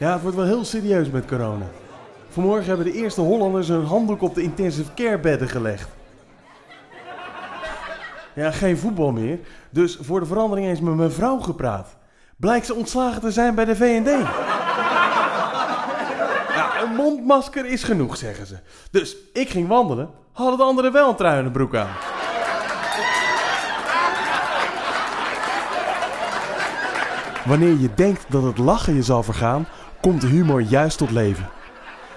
Ja, het wordt wel heel serieus met corona. Vanmorgen hebben de eerste Hollanders een handdoek op de intensive care bedden gelegd. Ja, geen voetbal meer. Dus voor de verandering eens met mijn vrouw gepraat. Blijkt ze ontslagen te zijn bij de V&D. Ja, een mondmasker is genoeg, zeggen ze. Dus ik ging wandelen, hadden de anderen wel een trui en een broek aan. Wanneer je denkt dat het lachen je zal vergaan, komt de humor juist tot leven.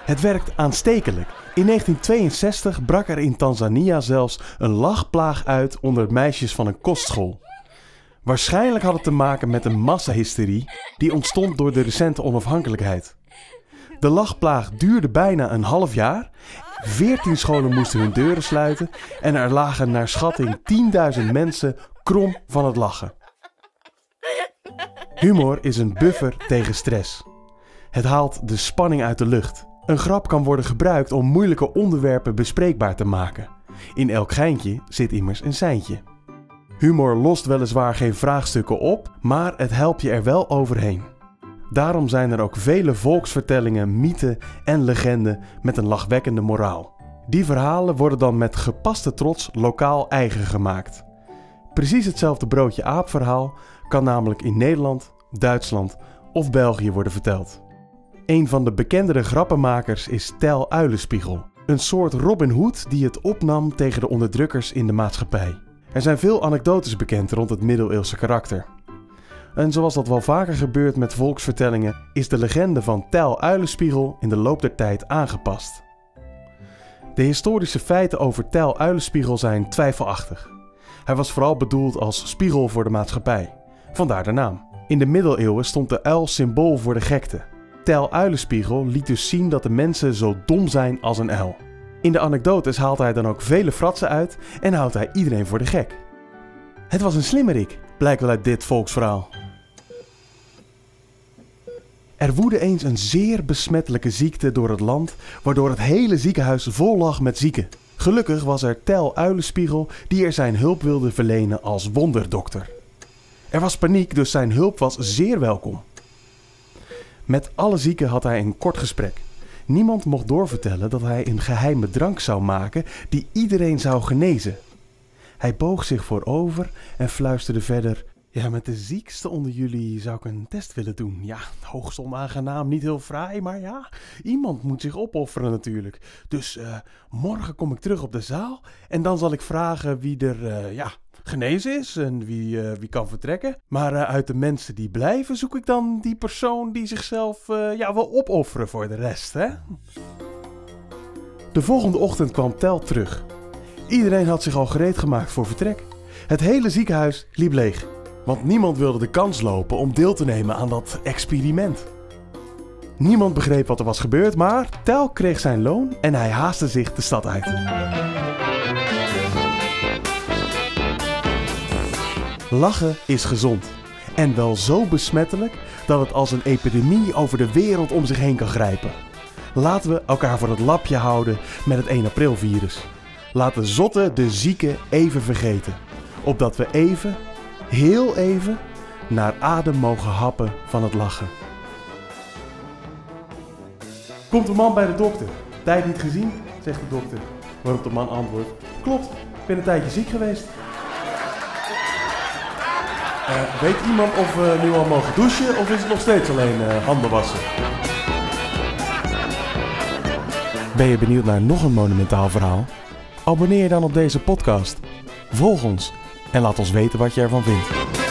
Het werkt aanstekelijk. In 1962 brak er in Tanzania zelfs een lachplaag uit onder meisjes van een kostschool. Waarschijnlijk had het te maken met een massahysterie die ontstond door de recente onafhankelijkheid. De lachplaag duurde bijna een half jaar. 14 scholen moesten hun deuren sluiten en er lagen naar schatting 10.000 mensen krom van het lachen. Humor is een buffer tegen stress. Het haalt de spanning uit de lucht. Een grap kan worden gebruikt om moeilijke onderwerpen bespreekbaar te maken. In elk geintje zit immers een seintje. Humor lost weliswaar geen vraagstukken op, maar het helpt je er wel overheen. Daarom zijn er ook vele volksvertellingen, mythen en legenden met een lachwekkende moraal. Die verhalen worden dan met gepaste trots lokaal eigen gemaakt. Precies hetzelfde broodje aap verhaal kan namelijk in Nederland, Duitsland of België worden verteld. Een van de bekendere grappenmakers is Tel Uilenspiegel, een soort Robin Hood die het opnam tegen de onderdrukkers in de maatschappij. Er zijn veel anekdotes bekend rond het middeleeuwse karakter. En zoals dat wel vaker gebeurt met volksvertellingen, is de legende van Tel Uilenspiegel in de loop der tijd aangepast. De historische feiten over Tel Uilenspiegel zijn twijfelachtig. Hij was vooral bedoeld als spiegel voor de maatschappij, vandaar de naam. In de middeleeuwen stond de uil symbool voor de gekte. Tel Uilenspiegel liet dus zien dat de mensen zo dom zijn als een uil. In de anekdotes haalt hij dan ook vele fratsen uit en houdt hij iedereen voor de gek. Het was een slimmerik, blijkt wel uit dit volksverhaal. Er woedde eens een zeer besmettelijke ziekte door het land, waardoor het hele ziekenhuis vol lag met zieken. Gelukkig was er Tel Uilenspiegel die er zijn hulp wilde verlenen als wonderdokter. Er was paniek, dus zijn hulp was zeer welkom. Met alle zieken had hij een kort gesprek. Niemand mocht doorvertellen dat hij een geheime drank zou maken die iedereen zou genezen. Hij boog zich voorover en fluisterde verder: Ja, met de ziekste onder jullie zou ik een test willen doen. Ja, hoogst onaangenaam, niet heel fraai, maar ja, iemand moet zich opofferen natuurlijk. Dus uh, morgen kom ik terug op de zaal en dan zal ik vragen wie er, uh, ja, genezen is en wie, uh, wie kan vertrekken. Maar uit de mensen die blijven zoek ik dan die persoon die zichzelf ja, wil opofferen voor de rest. Hè? De volgende ochtend kwam Tel terug. Iedereen had zich al gereed gemaakt voor vertrek. Het hele ziekenhuis liep leeg, want niemand wilde de kans lopen om deel te nemen aan dat experiment. Niemand begreep wat er was gebeurd, maar Tel kreeg zijn loon en hij haastte zich de stad uit. Lachen is gezond. En wel zo besmettelijk dat het als een epidemie over de wereld om zich heen kan grijpen. Laten we elkaar voor het lapje houden met het 1 april virus. Laat de zotte de zieke even vergeten. Opdat we even, heel even, naar adem mogen happen van het lachen. Komt de man bij de dokter. Tijd niet gezien, zegt de dokter. Waarop de man antwoordt: Klopt, ik ben een tijdje ziek geweest. Uh, weet iemand of we nu al mogen douchen of is het nog steeds alleen uh, handen wassen? Ben je benieuwd naar nog een monumentaal verhaal? Abonneer je dan op deze podcast. Volg ons en laat ons weten wat je ervan vindt.